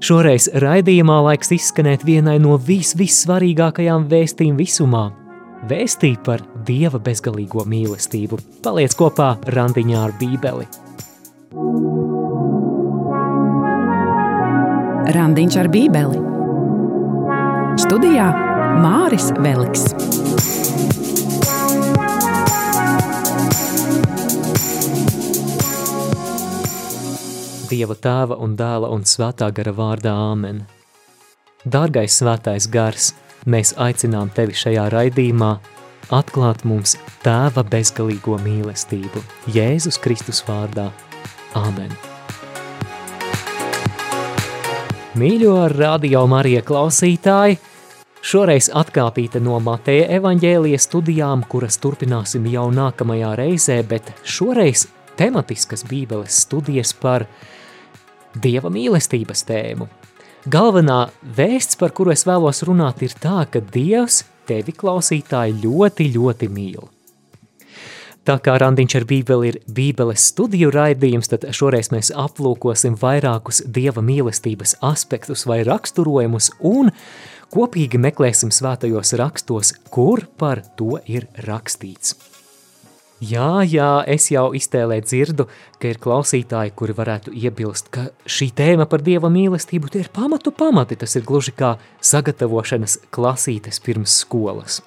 Šoreiz raidījumā laiks izskanēt vienai no vis vissvarīgākajām vēstīm visumā – vēstī par Dieva bezgalīgo mīlestību. Paliec kopā randiņā ar bībeli. Randiņš ar bībeli. Studijā Māris Veliks. Dieva tēva un dēla un svētā gara vārdā Āmen. Dārgais svētais gars, mēs aicinām tevi šajā raidījumā atklāt mums tēva bezgalīgo mīlestību Jēzus Kristus vārdā. Āmen. Mīļo radio Marija klausītāji, šoreiz atkāpīta no Mateja evaņģēlijas studijām, kuras turpināsim jau nākamajā reizē, bet šoreiz tematiskas bībeles studijas par – Dieva mīlestības tēmu. Galvenā vēsts, par kuru es vēlos runāt, ir tā, ka Dievs tevi klausītāji ļoti, ļoti mīl. Tā kā randiņš ar bībeli ir bībeles studiju raidījums, tad šoreiz mēs aplūkosim vairākus Dieva mīlestības aspektus vai raksturojumus un kopīgi meklēsim svētajos rakstos, kur par to ir rakstīts. Jā, jā, es jau iztēlē dzirdu, ka ir klausītāji, kuri varētu iebilst, ka šī tēma par Dieva mīlestību tie ir pamatu pamati, tas ir gluži kā sagatavošanas klasītes pirms skolas.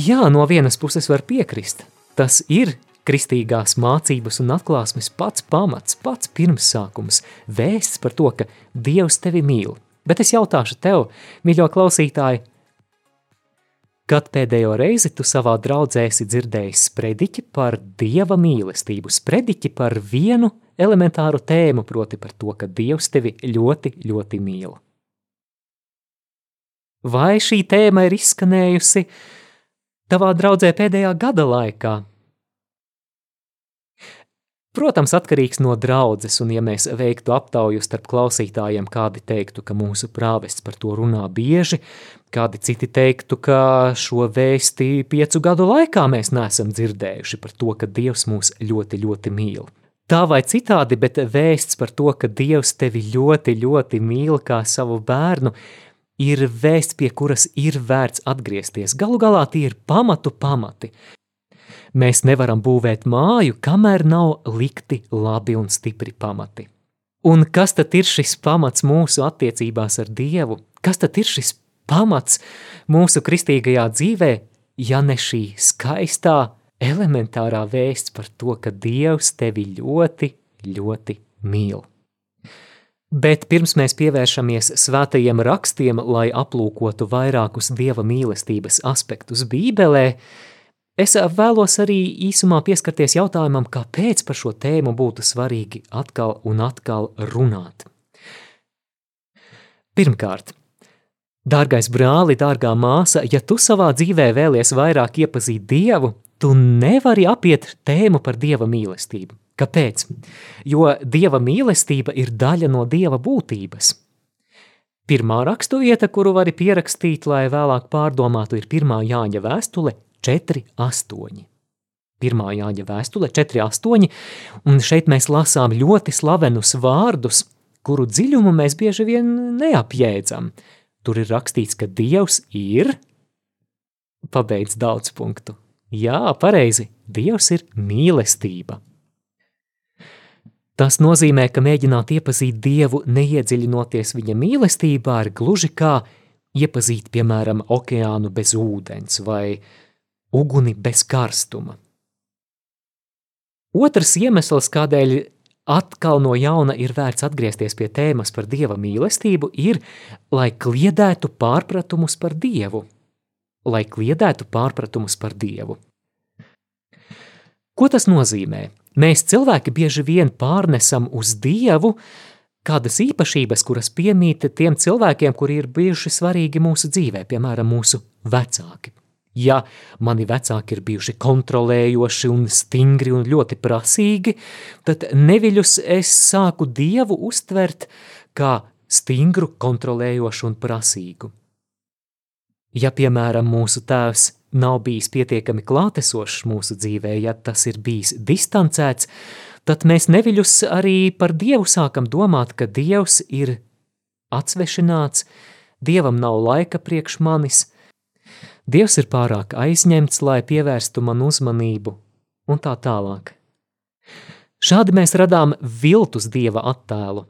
Jā, no vienas puses var piekrist, tas ir kristīgās mācības un atklāsmes pats pamats, pats pirmsākums, vēsts par to, ka Dievs tevi mīl. Bet es jautāšu tev, mīļo klausītāji, Kad pēdējo reizi tu savā draudzē esi dzirdējis sprediķi par dieva mīlestību, sprediķi par vienu elementāru tēmu, proti par to, ka Dievs tevi ļoti, ļoti mīl. Vai šī tēma ir izskanējusi tavā draudzē pēdējā gada laikā? Protams, atkarīgs no draudzes, un ja mēs veiktu aptauju starp klausītājiem, kādi teiktu, ka mūsu prāvests par to runā bieži, kādi citi teiktu, ka šo vēsti piecu gadu laikā mēs neesam dzirdējuši par to, ka Dievs mūs ļoti, ļoti mīl. Tā vai citādi, bet vēsts par to, ka Dievs tevi ļoti, ļoti mīl kā savu bērnu, ir vēsts, pie kuras ir vērts atgriezties. Galu galā tie ir pamatu pamati. Mēs nevaram būvēt māju, kamēr nav likti labi un stipri pamati. Un kas tad ir šis pamats mūsu attiecībās ar Dievu? Kas tad ir šis pamats mūsu kristīgajā dzīvē, ja ne šī skaistā, elementārā vēsts par to, ka Dievs tevi ļoti, ļoti mīl? Bet pirms mēs pievēršamies svētajiem rakstiem, lai aplūkotu vairākus Dieva mīlestības aspektus Bībelē, Es vēlos arī īsumā pieskarties jautājumam, kāpēc par šo tēmu būtu svarīgi atkal un atkal runāt. Pirmkārt, dārgais brāli, dārgā māsa, ja tu savā dzīvē vēlies vairāk iepazīt Dievu, tu nevari apiet tēmu par Dieva mīlestību. Kāpēc? Jo Dieva mīlestība ir daļa no Dieva būtības. Pirmā raksturvieta, kuru vari pierakstīt, lai vēlāk pārdomātu, ir pirmā Jāņa vēstule 4, 8. Pirmā Jāņa vēstule 4, 8, un šeit mēs lasām ļoti slavenus vārdus, kuru dziļumu mēs bieži vien neapjēdzam. Tur ir rakstīts, ka Dievs ir, pabeidz daudz punktu. Jā, pareizi, Dievs ir mīlestība. Tas nozīmē, ka mēģināt iepazīt Dievu, neiedziļinoties viņa mīlestībā, ir gluži kā iepazīt, piemēram, okeānu bez ūdens vai uguni bez karstuma. Otrs iemesls, kādēļ atkal no jauna ir vērts atgriezties pie tēmas par dieva mīlestību, ir, lai kliedētu pārpratumus par dievu. Lai kliedētu pārpratumus par dievu. Ko tas nozīmē? Mēs cilvēki bieži vien pārnesam uz dievu kādas īpašības, kuras piemīt tiem cilvēkiem, kuri ir bijuši svarīgi mūsu dzīvē, piemēram, mūsu vecāki. Ja mani vecāki ir bijuši kontrolējoši un stingri un ļoti prasīgi, tad neviļus es sāku Dievu uztvert kā stingru, kontrolējošu un prasīgu. Ja, piemēram, mūsu tēvs nav bijis pietiekami klātesošs mūsu dzīvē, ja tas ir bijis distancēts, tad mēs neviļus arī par Dievu sākam domāt, ka Dievs ir atsvešināts, Dievam nav laika priekš manis, Dievs ir pārāk aizņemts, lai pievērstu man uzmanību, un tā tālāk. Šādi mēs radām viltus Dieva attēlu.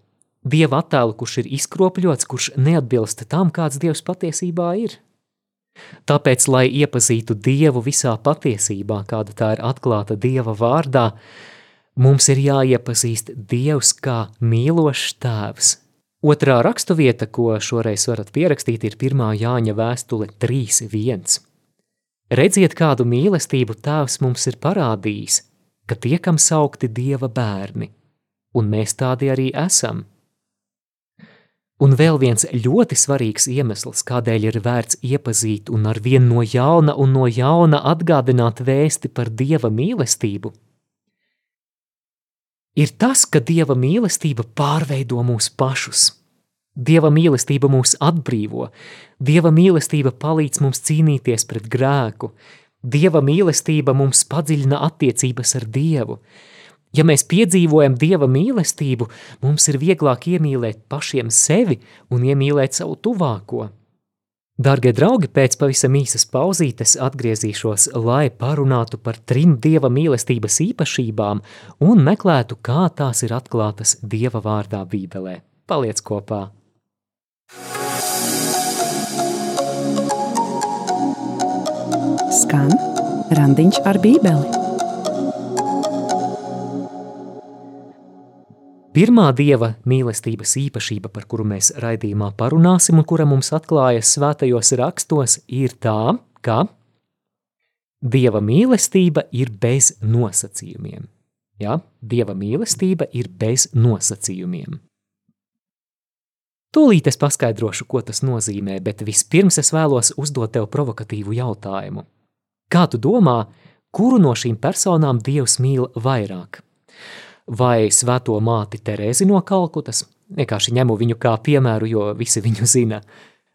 Dieva attēlu, kurš ir izkropļots, kurš neatbilst tam, kāds Dievs patiesībā ir. Tāpēc, lai iepazītu Dievu visā patiesībā, kāda tā ir atklāta Dieva vārdā, mums ir jāiepazīst Dievs kā mīlošs tēvs, Otrā raksturvieta, ko šoreiz varat pierakstīt, ir 1. Jāņa vēstule 3.1. Redziet, kādu mīlestību Tēvs mums ir parādījis, ka tiekam saukti Dieva bērni, un mēs tādi arī esam. Un vēl viens ļoti svarīgs iemesls, kādēļ ir vērts iepazīt un ar vien no jauna un no jauna atgādināt vēsti par Dieva mīlestību, ir tas, ka Dieva mīlestība pārveido mūs pašus. Dieva mīlestība mūs atbrīvo, Dieva mīlestība palīdz mums cīnīties pret grēku, Dieva mīlestība mums padziļina attiecības ar Dievu. Ja mēs piedzīvojam Dieva mīlestību, mums ir vieglāk iemīlēt pašiem sevi un iemīlēt savu tuvāko. Dārgie draugi, pēc pavisam īsas pauzītes atgriezīšos, lai parunātu par trim dieva mīlestības īpašībām un meklētu, kā tās ir atklātas dieva vārdā Bībelē. Paliec kopā! Skan randiņš ar Bībeli. Pirmā dieva mīlestības īpašība, par kuru mēs raidījumā parunāsim un kura mums atklājas svētajos rakstos, ir tā, ka dieva mīlestība ir bez nosacījumiem. Ja? Dieva mīlestība ir bez nosacījumiem. Tūlīt es paskaidrošu, ko tas nozīmē, bet vispirms es vēlos uzdot tev provokatīvu jautājumu. Kā tu domā, kuru no šīm personām Dievs mīl vairāk? Vai svēto māti Terēzi no Kalkutas, vienkārši ņemu viņu kā piemēru, jo visi viņu zina,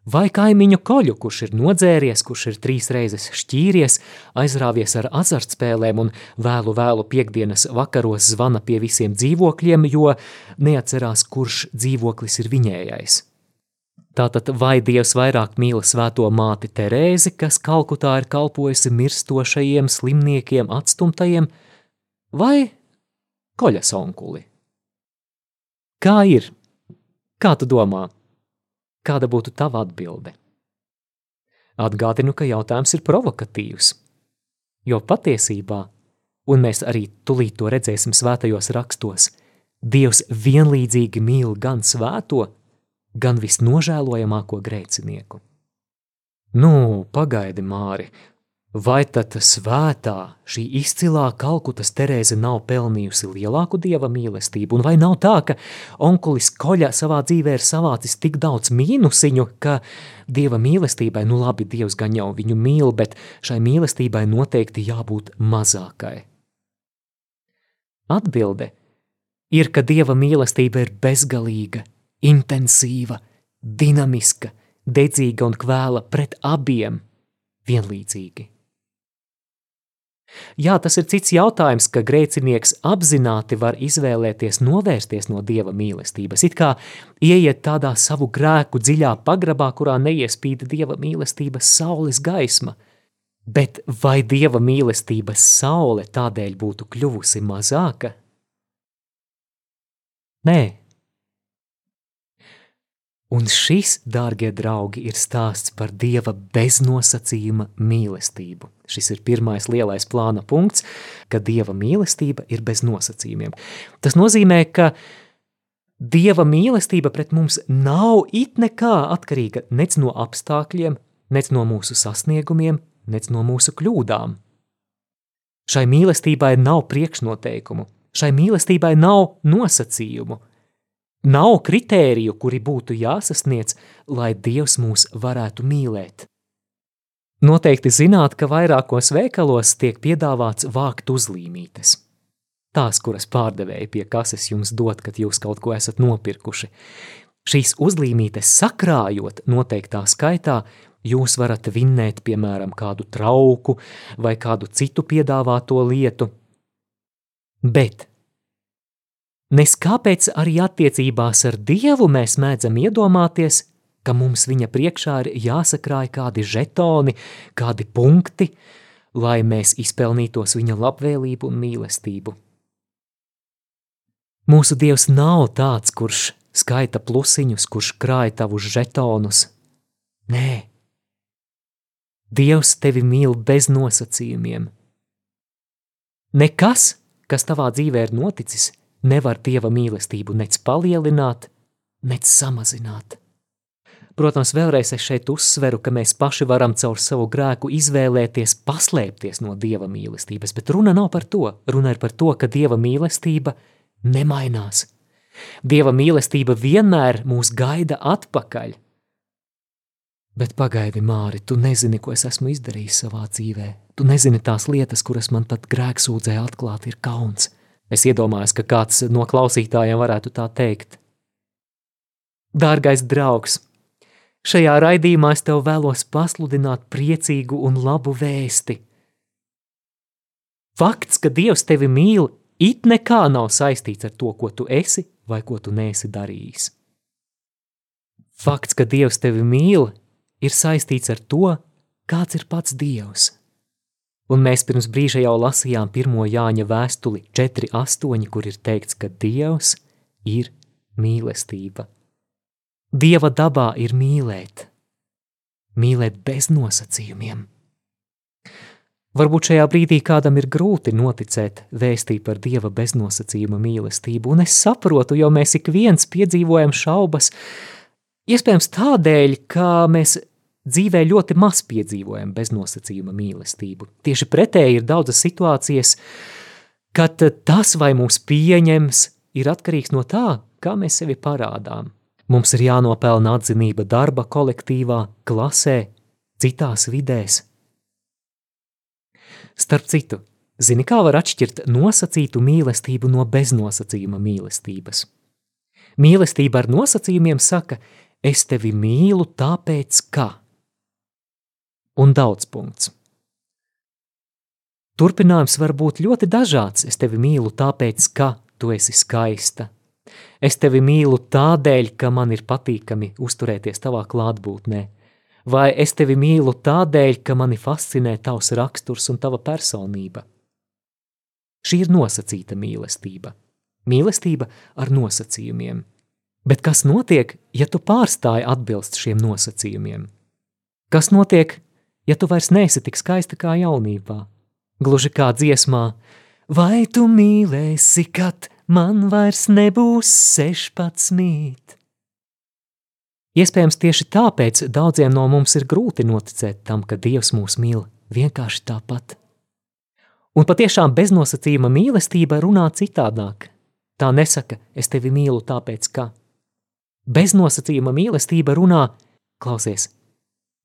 vai kaimiņu koļu, kurš ir nodzēries, kurš ir trīs reizes šķīries, aizrāvies ar azartspēlēm un vēlu vēlu piekdienas vakaros zvana pie visiem dzīvokļiem, jo neatcerās, kurš dzīvoklis ir viņējais. Tātad vai Dievs vairāk mīl svēto māti Terēzi, kas Kalkutā ir kalpojusi mirstošajiem, slimniekiem, atstumtajiem, vai koļas onkuli. Kā ir? Kā tu domā? Kāda būtu tava atbilde? Atgādinu, ka jautājums ir provokatīvs, jo patiesībā, un mēs arī tulīt to redzēsim svētajos rakstos, Dievs vienlīdzīgi mīl gan svēto, gan visnožēlojamāko grēcinieku. Nu, pagaidi, Māri, Vai tad svētā šī izcilā Kalkutas Terēze nav pelnījusi lielāku dieva mīlestību, un vai nav tā, ka onkulis Koļa savā dzīvē ir savācis tik daudz mīnusiņu, ka dieva mīlestībai, nu labi, dievs gan jau viņu mīl, bet šai mīlestībai noteikti jābūt mazākai? Atbilde ir, ka dieva mīlestība ir bezgalīga, intensīva, dinamiska, dedzīga un kvēla pret abiem vienlīdzīgi. Jā, tas ir cits jautājums, ka grēcinieks apzināti var izvēlēties novērsties no dieva mīlestības, it kā ieiet tādā savu grēku dziļā pagrabā, kurā neiespīd dieva mīlestības saules gaisma. Bet vai dieva mīlestības saule tādēļ būtu kļuvusi mazāka? Nē, Un šis, dārgie draugi, ir stāsts par Dieva beznosacījuma mīlestību. Šis ir pirmais lielais plāna punkts, ka Dieva mīlestība ir bez nosacījumiem. Tas nozīmē, ka Dieva mīlestība pret mums nav it nekā atkarīga nec no apstākļiem, nec no mūsu sasniegumiem, nec no mūsu kļūdām. Šai mīlestībai nav priekšnoteikumu, šai mīlestībai nav nosacījumu – Nav kritēriju, kuri būtu jāsasniedz, lai Dievs mūs varētu mīlēt. Noteikti zināt, ka vairākos veikalos tiek piedāvāts vākt uzlīmītes. Tās, kuras pārdevēji pie kases jums dod, kad jūs kaut ko esat nopirkuši. Šīs uzlīmītes sakrājot noteiktā skaitā, jūs varat vinnēt, piemēram, kādu trauku vai kādu citu piedāvāto lietu. Bet Nes kāpēc arī attiecībās ar Dievu mēs mēdzam iedomāties, ka mums viņa priekšā ir jāsakrāj kādi žetoni, kādi punkti, lai mēs izpelnītos viņa labvēlību un mīlestību. Mūsu Dievs nav tāds, kurš skaita plusiņus, kurš krāj tavus žetonus. Nē, Dievs tevi mīl bez nosacījumiem. Nekas, kas tavā dzīvē ir noticis, nevar Dieva mīlestību nec palielināt, nec samazināt. Protams, vēlreiz es šeit uzsveru, ka mēs paši varam caur savu grēku izvēlēties paslēpties no Dieva mīlestības, bet runa nav par to. Runa ir par to, ka Dieva mīlestība nemainās. Dieva mīlestība vienmēr mūs gaida atpakaļ. Bet pagaidi, Māri, tu nezini, ko es esmu izdarījis savā dzīvē. Tu nezini tās lietas, kuras man pat grēksūdzē atklāt ir kauns. Es iedomājos, ka kāds no klausītājiem varētu tā teikt. Dārgais draugs, šajā raidījumā es tev vēlos pasludināt priecīgu un labu vēsti. Fakts, ka Dievs tevi mīl, it nekā nav saistīts ar to, ko tu esi vai ko tu neesi darījis. Fakts, ka Dievs tevi mīl, ir saistīts ar to, kāds ir pats Dievs. Un mēs pirms brīža jau lasījām pirmo Jāņa vēstuli 4.8, kur ir teikts, ka Dievs ir mīlestība. Dieva dabā ir mīlēt, mīlēt bez nosacījumiem. Varbūt šajā brīdī kādam ir grūti noticēt vēstī par Dieva beznosacījuma mīlestību, un es saprotu, jo mēs ik viens piedzīvojam šaubas, iespējams tādēļ, ka mēs dzīvē ļoti maz piedzīvojam beznosacījuma mīlestību. Tieši pretēji ir daudzas situācijas, kad tas, vai mūs pieņems, ir atkarīgs no tā, kā mēs sevi parādām. Mums ir jānopelna atzinība darba kolektīvā, klasē, citās vidēs. Starp citu, zini, kā var atšķirt nosacītu mīlestību no beznosacījuma mīlestības? Mīlestība ar nosacījumiem saka, es tevi mīlu tāpēc, ka un daudz punkts. Turpinājums var būt ļoti dažāds. Es tevi mīlu tāpēc, ka tu esi skaista. Es tevi mīlu tādēļ, ka man ir patīkami uzturēties tavā klātbūtnē. Vai es tevi mīlu tādēļ, ka mani fascinē tavs raksturs un tava personība. Šī ir nosacīta mīlestība. Mīlestība ar nosacījumiem. Bet kas notiek, ja tu pārstāji atbilst šiem nosacījumiem? Kas notiek, ja tu vairs neesi tik skaista kā jaunībā. Gluži kā dziesmā, vai tu mīlēsi, kad man vairs nebūs sešpadsmit? Iespējams, tieši tāpēc daudziem no mums ir grūti noticēt tam, ka Dievs mūs mīl vienkārši tāpat. Un patiešām beznosacījuma mīlestība runā citādāk. Tā nesaka, es tevi mīlu tāpēc, ka. Beznosacījuma mīlestība runā, klausies,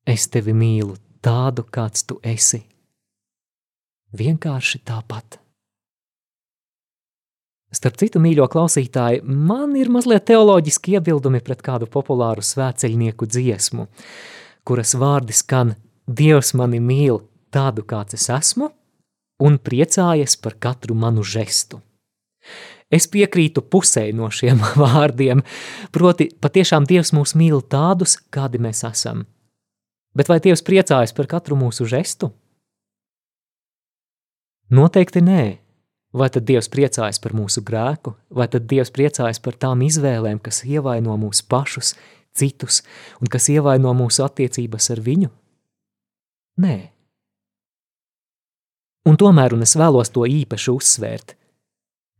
es tevi mīlu tādu, kāds tu esi. Vienkārši tāpat. Starp citu, mīļo klausītāji, man ir mazliet teoloģiski iebildumi pret kādu populāru svēceļnieku dziesmu, kuras vārdi skan Dievs mani mīl tādu, kāds es esmu, un priecājas par katru manu žestu. Es piekrītu pusē no šiem vārdiem, proti patiešām Dievs mūs mīl tādus, kādi mēs esam – Bet vai Dievs priecājas par katru mūsu žestu? Noteikti nē. Vai tad Dievs priecājas par mūsu grēku, vai tad Dievs priecājas par tām izvēlēm, kas ievaino mūsu pašus, citus, un kas ievaino mūsu attiecības ar viņu? Nē. Un tomēr, un es vēlos to īpaši uzsvērt,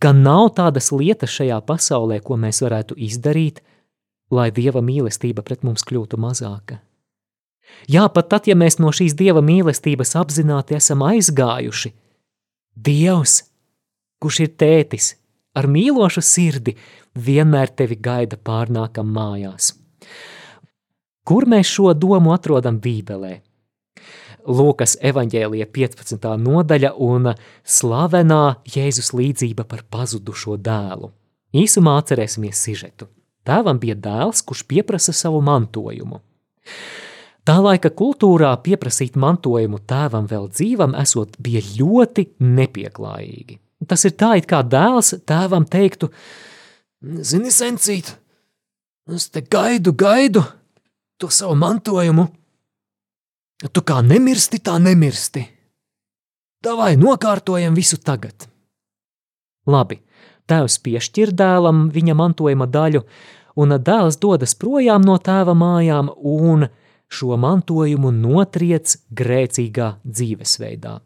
ka nav tādas lietas šajā pasaulē, ko mēs varētu izdarīt, lai Dieva mīlestība pret mums kļūtu mazāka. Jā, pat tad, ja mēs no šīs dieva mīlestības apzināti esam aizgājuši, Dievs, kurš ir tētis, ar mīlošu sirdi, vienmēr tevi gaida pārnākam mājās. Kur mēs šo domu atrodam Bībelē? Lūkas evaņģēlija 15. nodaļa un slavenā Jēzus līdzība par pazudušo dēlu. Īsumā atcerēsimies sižetu. Tēvam bija dēls, kurš pieprasa savu mantojumu. Tā laika kultūrā pieprasīt mantojumu tēvam vēl dzīvam esot bija ļoti nepieklājīgi. Tas ir tā, it kā dēls tēvam teiktu, Zini, sencīt, es te gaidu, gaidu to savu mantojumu. Tu kā nemirsti, tā nemirsti. Davai nokārtojam visu tagad. Labi, tēvs piešķir dēlam viņa mantojuma daļu, un dēls dodas projām no tēva mājām un šo mantojumu notriec grēcīgā dzīvesveidā.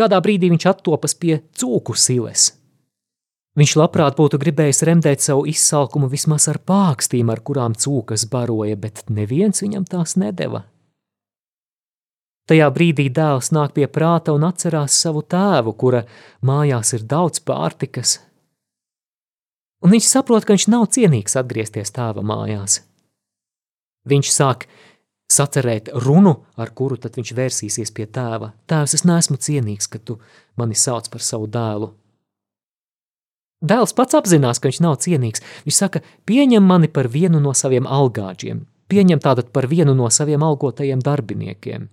Kādā brīdī viņš attopas pie cūku siles. Viņš labprāt būtu gribējis remdēt savu izsalkumu vismaz ar pākstīm, ar kurām cūkas baroja, bet neviens viņam tās nedeva. Tajā brīdī dēls nāk pie prāta un atcerās savu tēvu, kura mājās ir daudz pārtikas. Un viņš saprot, ka viņš nav cienīgs atgriezties tēva mājās. Viņš sāk sacerēt runu, ar kuru tad viņš vērsīsies pie tēva. Tēvs, es neesmu cienīgs, ka tu mani sauc par savu dēlu. Dēls pats apzinās, ka viņš nav cienīgs. Viņš saka, pieņem mani par vienu no saviem algāģiem, pieņem tātad par vienu no saviem algotajiem darbiniekiem.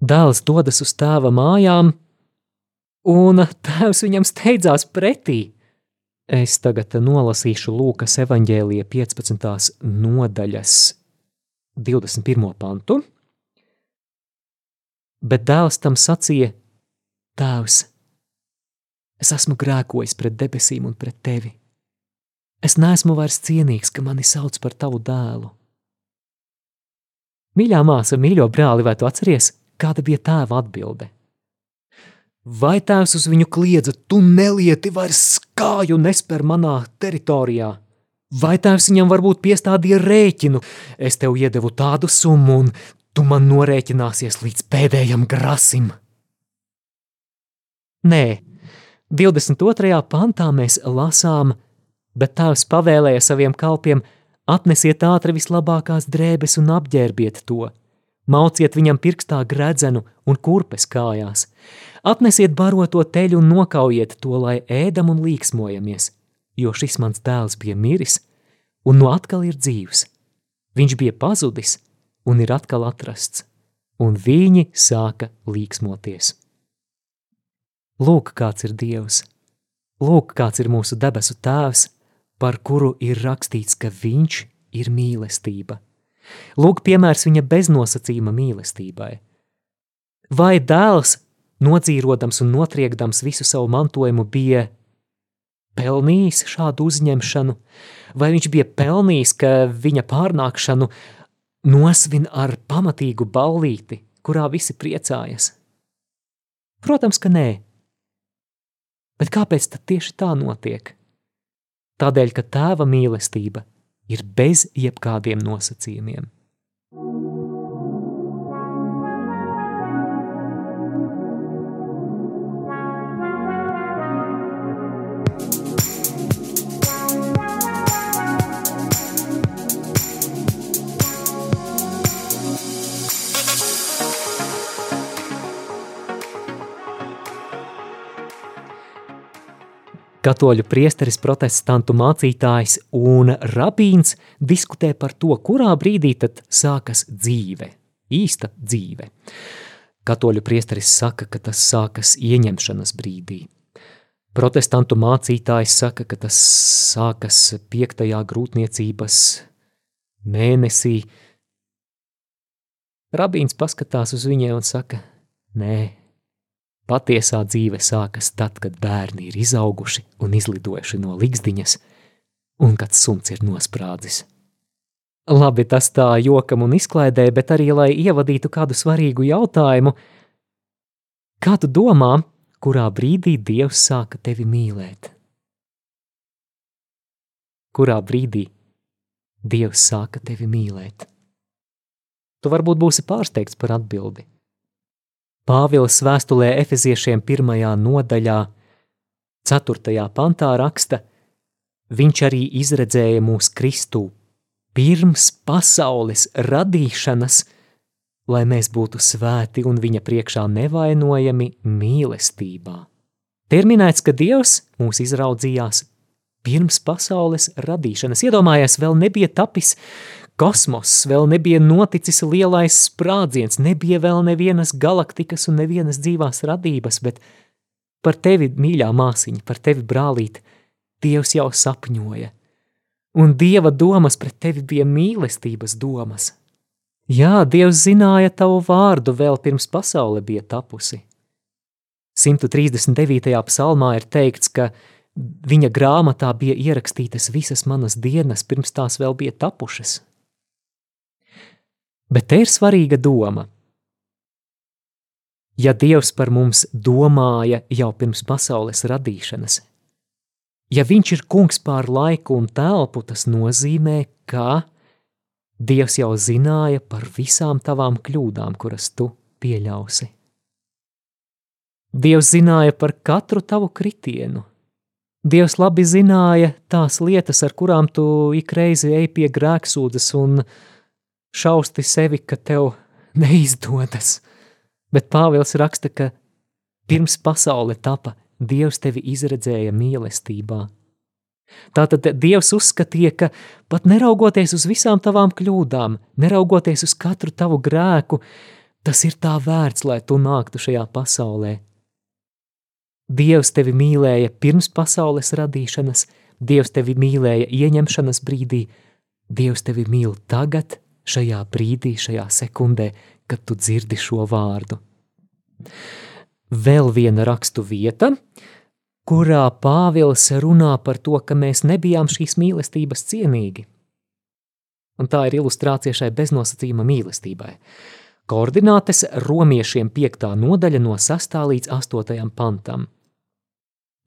Dēls dodas uz tēva mājām, un tēvs viņam steidzās pretī. Es tagad nolasīšu Lūkas evaņģēlija 15. nodaļas 21. pantu. Bet dēls tam sacīja: Tēvs, es esmu grēkojis pret debesīm un pret tevi. Es neesmu vairs cienīgs, ka mani sauc par tavu dēlu. Mīļā māsa, mīļo brāli, vai tu atceries, kāda bija tēva atbilde? Vai tēvs uz viņu kliedza, tu nelieti vairs kāju nesper manā teritorijā? Vai tēvs viņam varbūt piestādīja rēķinu? Es tev iedevu tādu summu, un tu man norēķināsies līdz pēdējam grasim. Nē, 22. pantā mēs lasām, bet tēvs pavēlēja saviem kalpiem: atnesiet ātri vislabākās drēbes un apģērbiet to. Mauciet viņam pirkstā gredzenu un kurpes kājās. Atnesiet baroto teļu un nokaujiet to, lai ēdam un līksmojamies jo šis mans dēls bija miris un no atkal ir dzīvs. Viņš bija pazudis un ir atkal atrasts, un viņi sāka līksmoties. Lūk, kāds ir Dievs! Lūk, kāds ir mūsu debesu Tēvs, par kuru ir rakstīts, ka Viņš ir mīlestība. Lūk, piemērs viņa beznosacījuma mīlestībai. Vai dēls, nodzīrodams un notriekdams visu savu mantojumu, bija pelnījis šādu uzņemšanu, vai viņš bija pelnījis, ka viņa pārnākšanu nosvin ar pamatīgu ballīti, kurā visi priecājas? Protams, ka nē. Bet kāpēc tad tieši tā notiek? Tādēļ, ka tēva mīlestība ir bez jebkādiem nosacījumiem. Katoļu priesteris, protestantu mācītājs un rabīns diskutē par to, kurā brīdī tad sākas dzīve, īsta dzīve. Katoļu priesteris saka, ka tas sākas ieņemšanas brīdī. Protestantu mācītājs saka, ka tas sākas piektajā grūtniecības mēnesī. Rabīns paskatās uz viņiem un saka, nē, Patiesā dzīve sākas tad, kad bērni ir izauguši un izlidojuši no ligzdiņas, un kad suns ir nosprādzis. Labi, tas tā jokam un izklaidē, bet arī, lai ievadītu kādu svarīgu jautājumu, kā tu domā, kurā brīdī Dievs sāka tevi mīlēt? Kurā brīdī Dievs sāka tevi mīlēt? Tu varbūt būsi pārsteigts par atbildi. Pāvils vēstulē Efeziešiem pirmajā nodaļā, 4. pantā raksta, viņš arī izredzēja mūs Kristū pirms pasaules radīšanas, lai mēs būtu svēti un viņa priekšā nevainojami mīlestībā. Terminēts, ka Dievs mūs izraudzījās pirms pasaules radīšanas. Iedomājies, vēl nebija tapis Kosmoss vēl nebija noticis lielais sprādziens, nebija vēl nevienas galaktikas un nevienas dzīvās radības, bet par tevi, mīļā māsiņa, par tevi brālīt, Dievs jau sapņoja. un Dieva domas pret tevi bija mīlestības domas. Jā, Dievs zināja tavu vārdu vēl pirms pasaule bija tapusi. 139. psalmā ir teikts, ka viņa grāmatā bija ierakstītas visas manas dienas, pirms tās vēl bija tapušas. Bet te ir svarīga doma. Ja Dievs par mums domāja jau pirms pasaules radīšanas, ja Viņš ir kungs pār laiku un telpu, tas nozīmē, ka Dievs jau zināja par visām tavām kļūdām, kuras tu pieļausi. Dievs zināja par katru tavu kritienu. Dievs labi zināja tās lietas, ar kurām tu ik reizi ej pie grēksūdzes un šausti sevi, ka tev neizdodas. Bet Pāvils raksta, ka pirms pasaule tapa, Dievs tevi izredzēja mīlestībā Tātad Dievs uzskatīja, ka pat neraugoties uz visām tavām kļūdām, neraugoties uz katru tavu grēku, tas ir tā vērts, lai tu nāktu šajā pasaulē. Dievs tevi mīlēja pirms pasaules radīšanas, Dievs tevi mīlēja ieņemšanas brīdī, Dievs tevi mīl tagad, šajā brīdī, šajā sekundē, kad tu dzirdi šo vārdu. Vēl viena rakstu vieta – kurā Pāvils runā par to, ka mēs nebijām šīs mīlestības cienīgi. Un tā ir ilustrācija šai beznosacījuma mīlestībai. Koordinātes romiešiem 5. nodaļa no 6. līdz 8. pantam.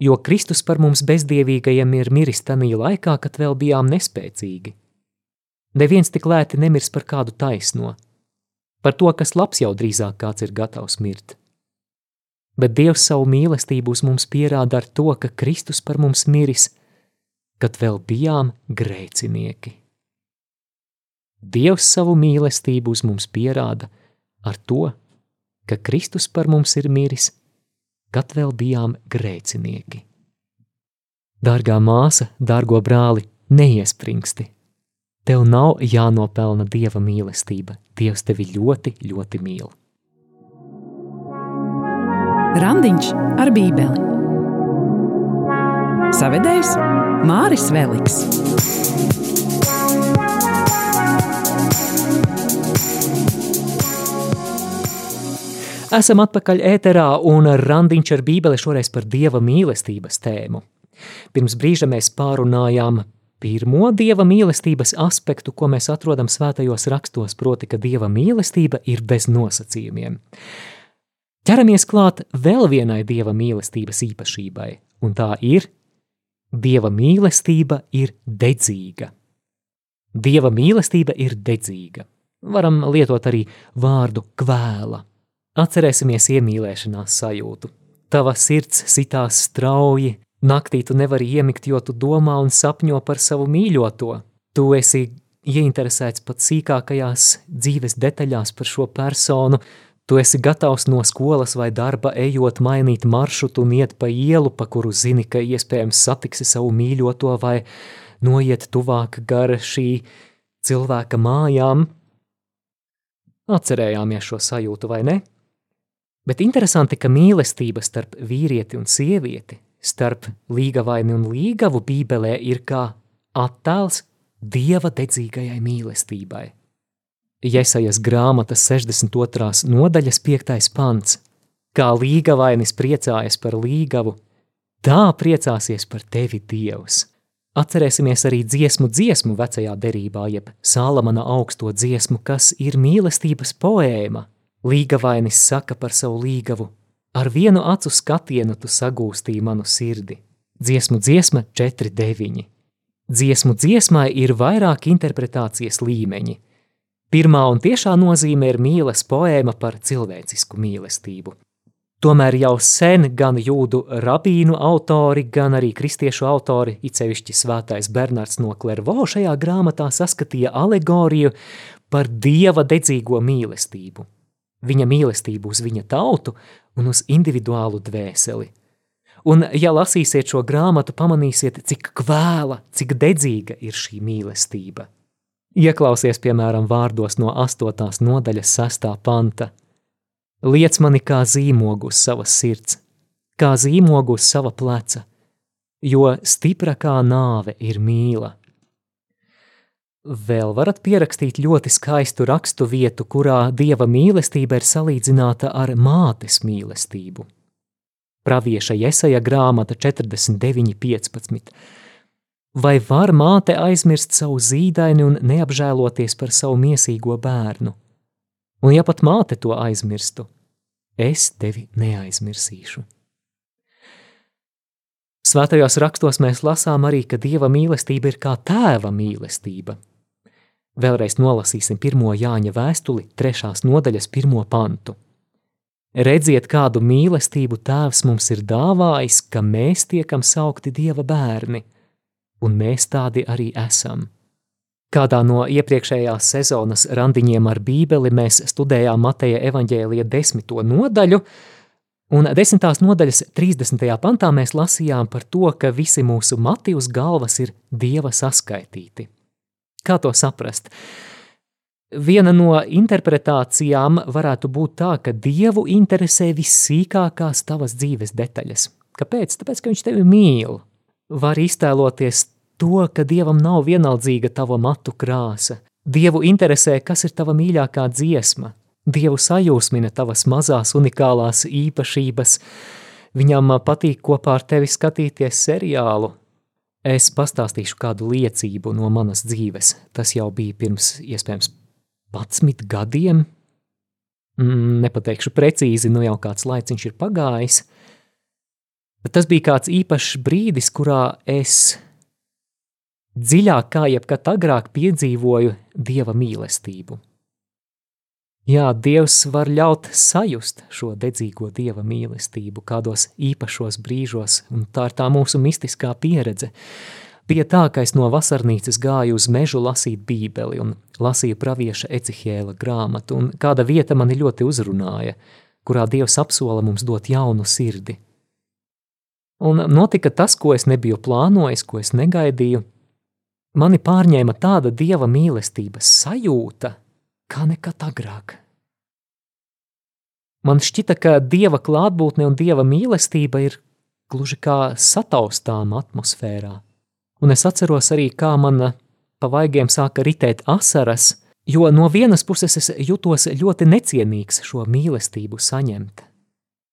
Jo Kristus par mums bezdievīgajiem ir miris tanī laikā, kad vēl bijām nespēcīgi. Neviens tik lēti nemirs par kādu taisno, par to, kas labs jau drīzāk kāds ir gatavs mirt bet Dievs savu mīlestību uz mums pierāda ar to, ka Kristus par mums miris, kad vēl bijām grēcinieki. Dievs savu mīlestību uz mums pierāda ar to, ka Kristus par mums ir miris, kad vēl bijām grēcinieki. Dārgā māsa, dārgo brāli, neiespringsti. Tev nav jānopelna Dieva mīlestība. Dievs tevi ļoti, ļoti mīl. Randiņš ar Bībeli. Savedējs Māris Veliks. Esam atpakaļ ēterā un randiņš ar Bībeli šoreiz par Dieva mīlestības tēmu. Pirms brīža mēs pārunājām pirmo Dieva mīlestības aspektu, ko mēs atrodam svētajos rakstos, proti, ka Dieva mīlestība ir bez nosacījumiem. Ķeramies klāt vēl vienai dieva mīlestības īpašībai, un tā ir: Dieva mīlestība ir dedzīga. Dieva mīlestība ir dedzīga. Varam lietot arī vārdu kvēla. Atcerēsimies iemīlēšanās sajūtu. Tava sirds sitās strauji, naktī tu nevari iemigt, jo tu domā un sapņo par savu mīļoto. Tu esi ieinteresēts pat sīkākajās dzīves detaļās par šo personu, Tu esi gatavs no skolas vai darba ejot mainīt maršrutu un iet pa ielu, pa kuru zini, ka iespējams satiksi savu mīļoto vai noiet tuvāk gar šī cilvēka mājām. Atcerējāmies šo sajūtu, vai ne? Bet interesanti, ka mīlestība starp vīrieti un sievieti, starp līgavaini un līgavu bībelē ir kā attēls dieva dedzīgajai mīlestībai. Jesajas grāmatas 62. nodaļas 5. pants. Kā līgavainis priecājas par līgavu, tā priecāsies par tevi Dievs. Atcerēsimies arī dziesmu dziesmu vecajā derībā, jeb Sālamana augsto dziesmu, kas ir mīlestības poēma. Līgavainis saka par savu līgavu, ar vienu acu skatienu tu sagūstīji manu sirdi. Dziesmu dziesma 4.9. Dziesmu dziesmai ir vairāk interpretācijas līmeņi – Pirmā un tiešā nozīme ir mīlas poēma par cilvēcisku mīlestību. Tomēr jau sen gan jūdu rabīnu autori, gan arī kristiešu autori, it sevišķi svētais Bernards no Klervo šajā grāmatā saskatīja alegoriju par dieva dedzīgo mīlestību. Viņa mīlestību uz viņa tautu un uz individuālu dvēseli. Un, ja lasīsiet šo grāmatu, pamanīsiet, cik kvēla, cik dedzīga ir šī mīlestība – Ieklausies, piemēram, vārdos no 8. nodaļas 6. panta. Liec mani kā zīmogu uz savas sirds, kā zīmogu uz sava pleca, jo stipra kā nāve ir mīla, Vēl varat pierakstīt ļoti skaistu rakstu vietu, kurā dieva mīlestība ir salīdzināta ar mātes mīlestību. Pravieša Jesaja grāmata 49.15. Vai var māte aizmirst savu zīdaini un neapžēloties par savu miesīgo bērnu? Un ja pat māte to aizmirstu, es tevi neaizmirsīšu. Svētajos rakstos mēs lasām arī, ka dieva mīlestība ir kā tēva mīlestība – Vēlreiz nolasīsim pirmo Jāņa vēstuli, trešās nodaļas pirmo pantu. Redziet, kādu mīlestību Tēvs mums ir dāvājis, ka mēs tiekam saukti Dieva bērni, un mēs tādi arī esam. Kādā no iepriekšējās sezonas randiņiem ar Bībeli mēs studējām Mateja evaņģēlija desmito nodaļu, un desmitās nodaļas 30. pantā mēs lasījām par to, ka visi mūsu mati uz galvas ir Dieva saskaitīti. Kā to saprast? Viena no interpretācijām varētu būt tā, ka Dievu interesē vissīkākās tavas dzīves detaļas. Kāpēc? Tāpēc, ka viņš tevi mīl. Var iztēloties to, ka Dievam nav vienaldzīga tava matu krāsa. Dievu interesē, kas ir tava mīļākā dziesma. Dievu sajūsmina tavas mazās unikālās īpašības. Viņam patīk kopā ar tevi skatīties seriālu, Es pastāstīšu kādu liecību no manas dzīves. Tas jau bija pirms iespējams 11 gadiem. Mm, nepateikšu precīzi, nu jau kāds laiciņš ir pagājis. Bet tas bija kāds īpašs brīdis, kurā es dziļāk kā jebkad agrāk piedzīvoju dieva mīlestību. Jā, Dievs var ļaut sajust šo dedzīgo Dieva mīlestību kādos īpašos brīžos, un tā ir tā mūsu mistiskā pieredze. Bija tā, ka es no vasarnīcas gāju uz mežu lasīt bībeli un lasīju pravieša Ecihēla grāmatu, un kāda vieta mani ļoti uzrunāja, kurā Dievs apsola mums dot jaunu sirdi. Un notika tas, ko es nebiju plānojis, ko es negaidīju. Mani pārņēma tāda Dieva mīlestības sajūta, kā nekad agrāk. Man šķita, ka dieva klātbūtne un dieva mīlestība ir gluži kā sataustām atmosfērā. Un es atceros arī, kā man pa vaigiem sāka ritēt asaras, jo no vienas puses es jutos ļoti necienīgs šo mīlestību saņemt.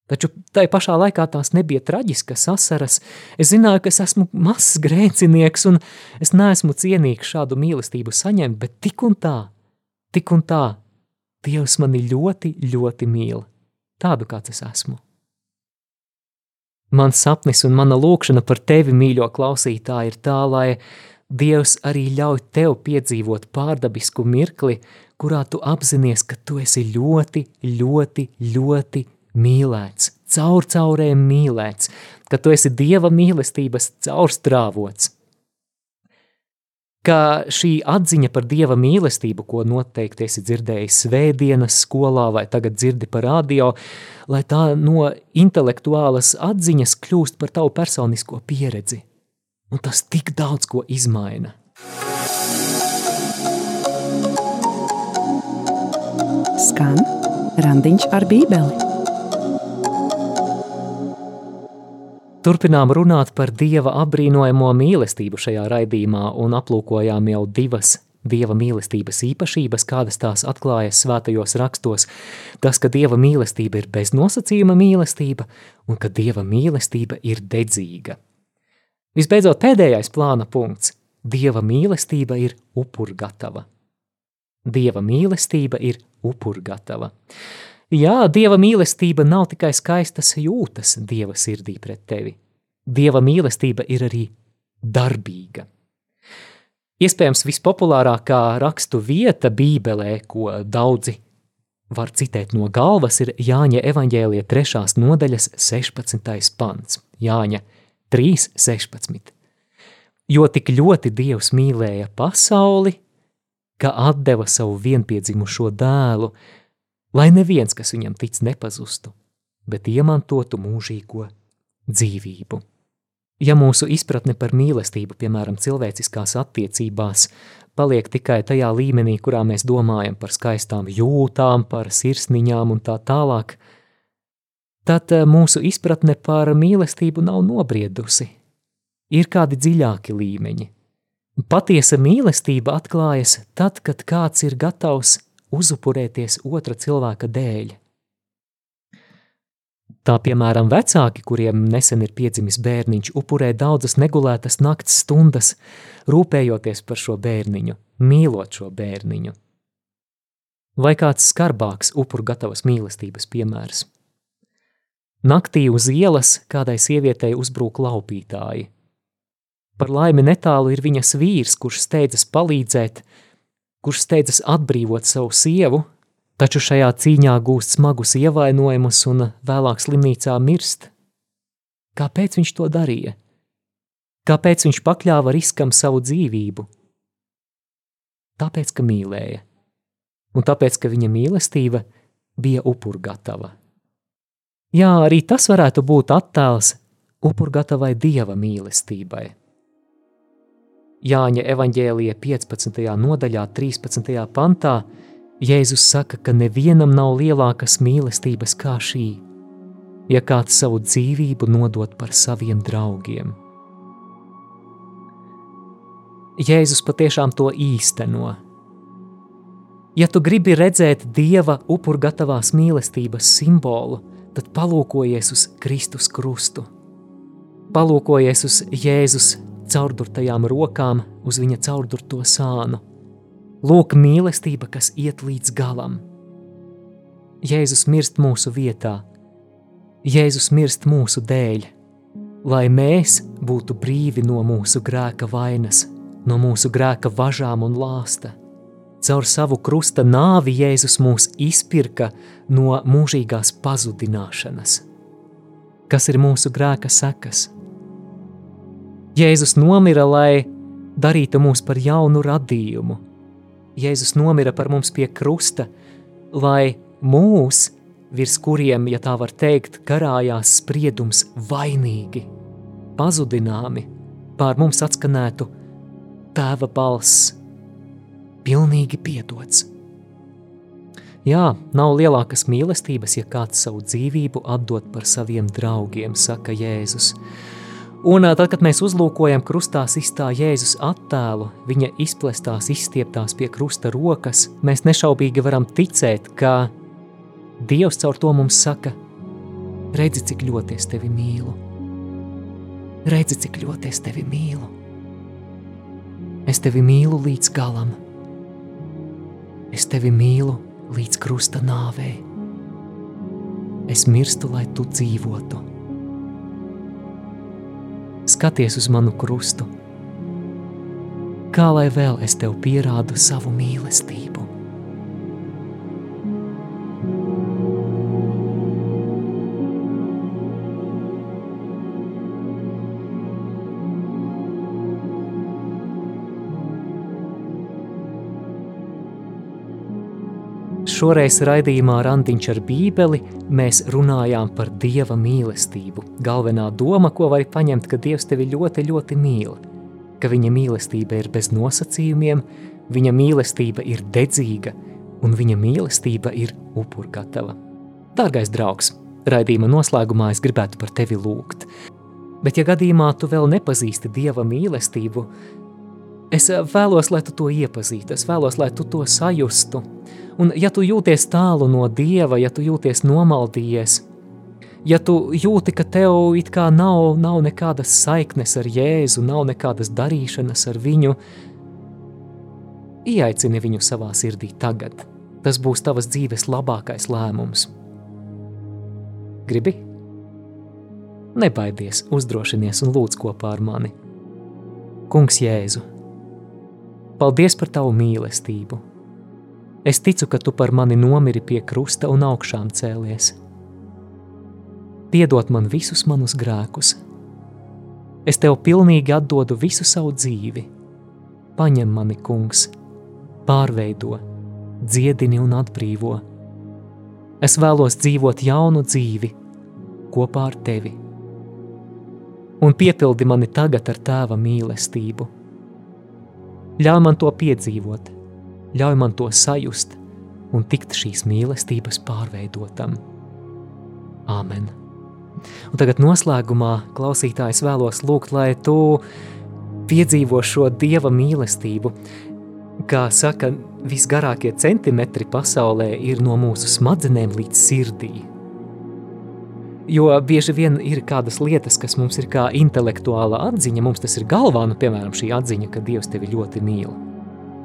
Taču tai pašā laikā tās nebija traģiskas asaras. Es zināju, ka es esmu mazs grēcinieks un es neesmu cienīgs šādu mīlestību saņemt, bet tik un tā, Tik un tā, Dievs mani ļoti, ļoti mīl, tādu kāds es esmu. Mans sapnis un mana lūkšana par tevi, mīļo klausītāji, ir tā, lai Dievs arī ļauj tev piedzīvot pārdabisku mirkli, kurā tu apzinājies, ka tu esi ļoti, ļoti, ļoti mīlēts, caur caurēm mīlēts, ka tu esi Dieva mīlestības caurstrāvots ka šī atziņa par dieva mīlestību, ko noteikti esi dzirdējis svētdienas skolā vai tagad dzirdi par radio, lai tā no intelektuālas atziņas kļūst par tavu personisko pieredzi. Un tas tik daudz ko izmaina. Skan randiņš ar bībeli. Turpinām runāt par Dieva apbrīnojamo mīlestību šajā raidījumā un aplūkojām jau divas Dieva mīlestības īpašības, kādas tās atklājas svētajos rakstos, tas, ka Dieva mīlestība ir bez nosacījuma mīlestība un ka Dieva mīlestība ir dedzīga. Visbeidzot, pēdējais plāna punkts – Dieva mīlestība ir upurgatava. Dieva mīlestība ir upurgatava. Jā, Dieva mīlestība nav tikai skaistas jūtas Dieva sirdī pret tevi. Dieva mīlestība ir arī darbīga. Iespējams, vispopulārākā rakstu vieta Bībelē, ko daudzi var citēt no galvas, ir Jāņa evaņģēlija 3. nodaļas 16. pants. Jāņa 3.16. Jo tik ļoti Dievs mīlēja pasauli, ka atdeva savu vienpiedzimušo dēlu, lai neviens, kas viņam tic, nepazustu, bet iemantotu mūžīgo dzīvību. Ja mūsu izpratne par mīlestību, piemēram, cilvēciskās attiecībās, paliek tikai tajā līmenī, kurā mēs domājam par skaistām jūtām, par sirsniņām un tā tālāk, tad eh, mūsu izpratne par mīlestību nav nobriedusi. Ir kādi dziļāki līmeņi. Patiesa mīlestība atklājas tad, kad kāds ir gatavs uzupurēties otra cilvēka dēļ. Tā piemēram vecāki, kuriem nesen ir piedzimis bērniņš, upurē daudzas negulētas nakts stundas, rūpējoties par šo bērniņu, mīlot šo bērniņu. Vai kāds skarbāks upur gatavas mīlestības piemērs? Naktī uz ielas kādai sievietei uzbrūk laupītāji – Par laimi netālu ir viņas vīrs, kurš steidzas palīdzēt, kurš steidzas atbrīvot savu sievu, taču šajā cīņā gūst smagus ievainojumus un vēlāk slimnīcā mirst. Kāpēc viņš to darīja? Kāpēc viņš pakļāva riskam savu dzīvību? Tāpēc, ka mīlēja, un tāpēc, ka viņa mīlestība bija upurgatava. Jā, arī tas varētu būt attēls upurgatavai dieva mīlestībai. Jāņa evaņģēlija 15. nodaļā, 13. pantā, Jēzus saka, ka nevienam nav lielākas mīlestības kā šī, ja kāds savu dzīvību nodot par saviem draugiem. Jēzus patiešām to īsteno. Ja tu gribi redzēt Dieva upurgatavās mīlestības simbolu, tad palūkojies uz Kristus krustu. Palūkojies uz Jēzus caurdurtajām rokām uz viņa caurdurto sānu. Lūk, mīlestība, kas iet līdz galam. Jēzus mirst mūsu vietā, Jēzus mirst mūsu dēļ, lai mēs būtu brīvi no mūsu grēka vainas, no mūsu grēka važām un lāsta. Caur savu krusta nāvi Jēzus mūs izpirka no mūžīgās pazudināšanas. Kas ir mūsu grēka sekas? Jēzus nomira, lai darītu mūs par jaunu radījumu. Jēzus nomira par mums pie krusta, lai mūs, virs kuriem, ja tā var teikt, karājās spriedums vainīgi, pazudināmi, pār mums atskanētu tēva balss, pilnīgi piedots. Jā, nav lielākas mīlestības, ja kāds savu dzīvību atdod par saviem draugiem, saka Jēzus. Un tad, kad mēs uzlūkojam krustā sistā Jēzus attēlu, viņa izplestās, izstieptās pie krusta rokas, mēs nešaubīgi varam ticēt, ka Dievs caur to mums saka, redzi, cik ļoti es tevi mīlu. Redzi, cik ļoti es tevi mīlu. Es tevi mīlu līdz galam. Es tevi mīlu līdz krusta nāvei. Es mirstu, lai tu dzīvotu skaties uz manu krustu. Kā lai vēl es tev pierādu savu mīlestību? Šoreiz raidījumā Randiņš ar bībeli mēs runājām par Dieva mīlestību. Galvenā doma, ko var paņemt, ka Dievs tevi ļoti, ļoti mīl, ka viņa mīlestība ir bez nosacījumiem, viņa mīlestība ir dedzīga un viņa mīlestība ir upurgatava. Dārgais draugs, raidījuma noslēgumā es gribētu par tevi lūgt. Bet ja gadījumā tu vēl nepazīsti Dieva mīlestību, es vēlos, lai tu to iepazītu, es vēlos, lai tu to sajustu, Un ja tu jūties tālu no Dieva, ja tu jūties nomaldījies, ja tu jūti, ka tev it kā nav, nav nekādas saiknes ar Jēzu, nav nekādas darīšanas ar viņu, ieaicini viņu savā sirdī tagad. Tas būs tavas dzīves labākais lēmums. Gribi? Nebaidies, uzdrošinies un lūdz kopā ar mani. Kungs Jēzu, paldies par tavu mīlestību! Es ticu, ka tu par mani nomiri pie krusta un augšām cēlies. Piedod man visus manus grēkus. Es tev pilnīgi atdodu visu savu dzīvi. Paņem mani, kungs, pārveido, dziedini un atbrīvo. Es vēlos dzīvot jaunu dzīvi kopā ar tevi. Un piepildi mani tagad ar tēva mīlestību. Ļauj man to piedzīvot ļauj man to sajust un tikt šīs mīlestības pārveidotam. Āmen! Un tagad noslēgumā klausītājs vēlos lūgt, lai tu piedzīvo šo Dieva mīlestību. Kā saka, visgarākie centimetri pasaulē ir no mūsu smadzenēm līdz sirdī. Jo bieži vien ir kādas lietas, kas mums ir kā intelektuāla atziņa, mums tas ir galvā, nu, piemēram, šī atziņa, ka Dievs tevi ļoti mīl.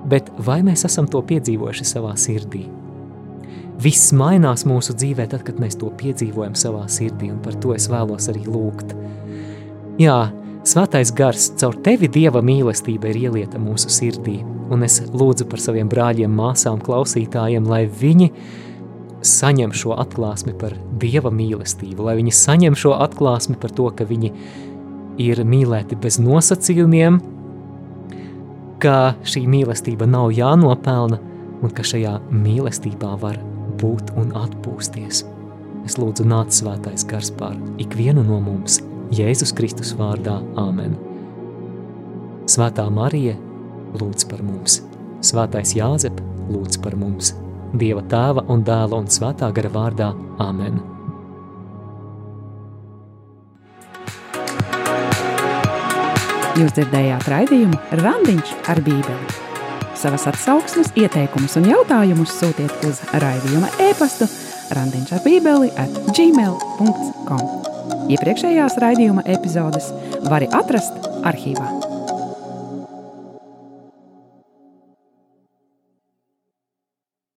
Bet vai mēs esam to piedzīvojuši savā sirdī? Viss mainās mūsu dzīvē tad, kad mēs to piedzīvojam savā sirdī, un par to es vēlos arī lūgt. Jā, svētais gars, caur tevi Dieva mīlestība ir ielieta mūsu sirdī, un es lūdzu par saviem brāļiem, māsām, klausītājiem, lai viņi saņem šo atklāsmi par Dieva mīlestību, lai viņi saņem šo atklāsmi par to, ka viņi ir mīlēti bez nosacījumiem, ka šī mīlestība nav jānopelna un ka šajā mīlestībā var būt un atpūsties. Es lūdzu nāc svētais gars pār ikvienu no mums, Jēzus Kristus vārdā, Āmen. Svētā Marija, lūdz par mums. Svētais Jāzep, lūdz par mums. Dieva tēva un dēla un svētā gara vārdā. Āmen! Jūs dzirdējāt raidījumu Randiņš ar Bībeli. Savas atsauksmes, ieteikumus un jautājumus sūtiet uz raidījuma e-pastu randiņš ar bībeli at gmail.com. Iepriekšējās raidījuma epizodes var atrast arhīvā.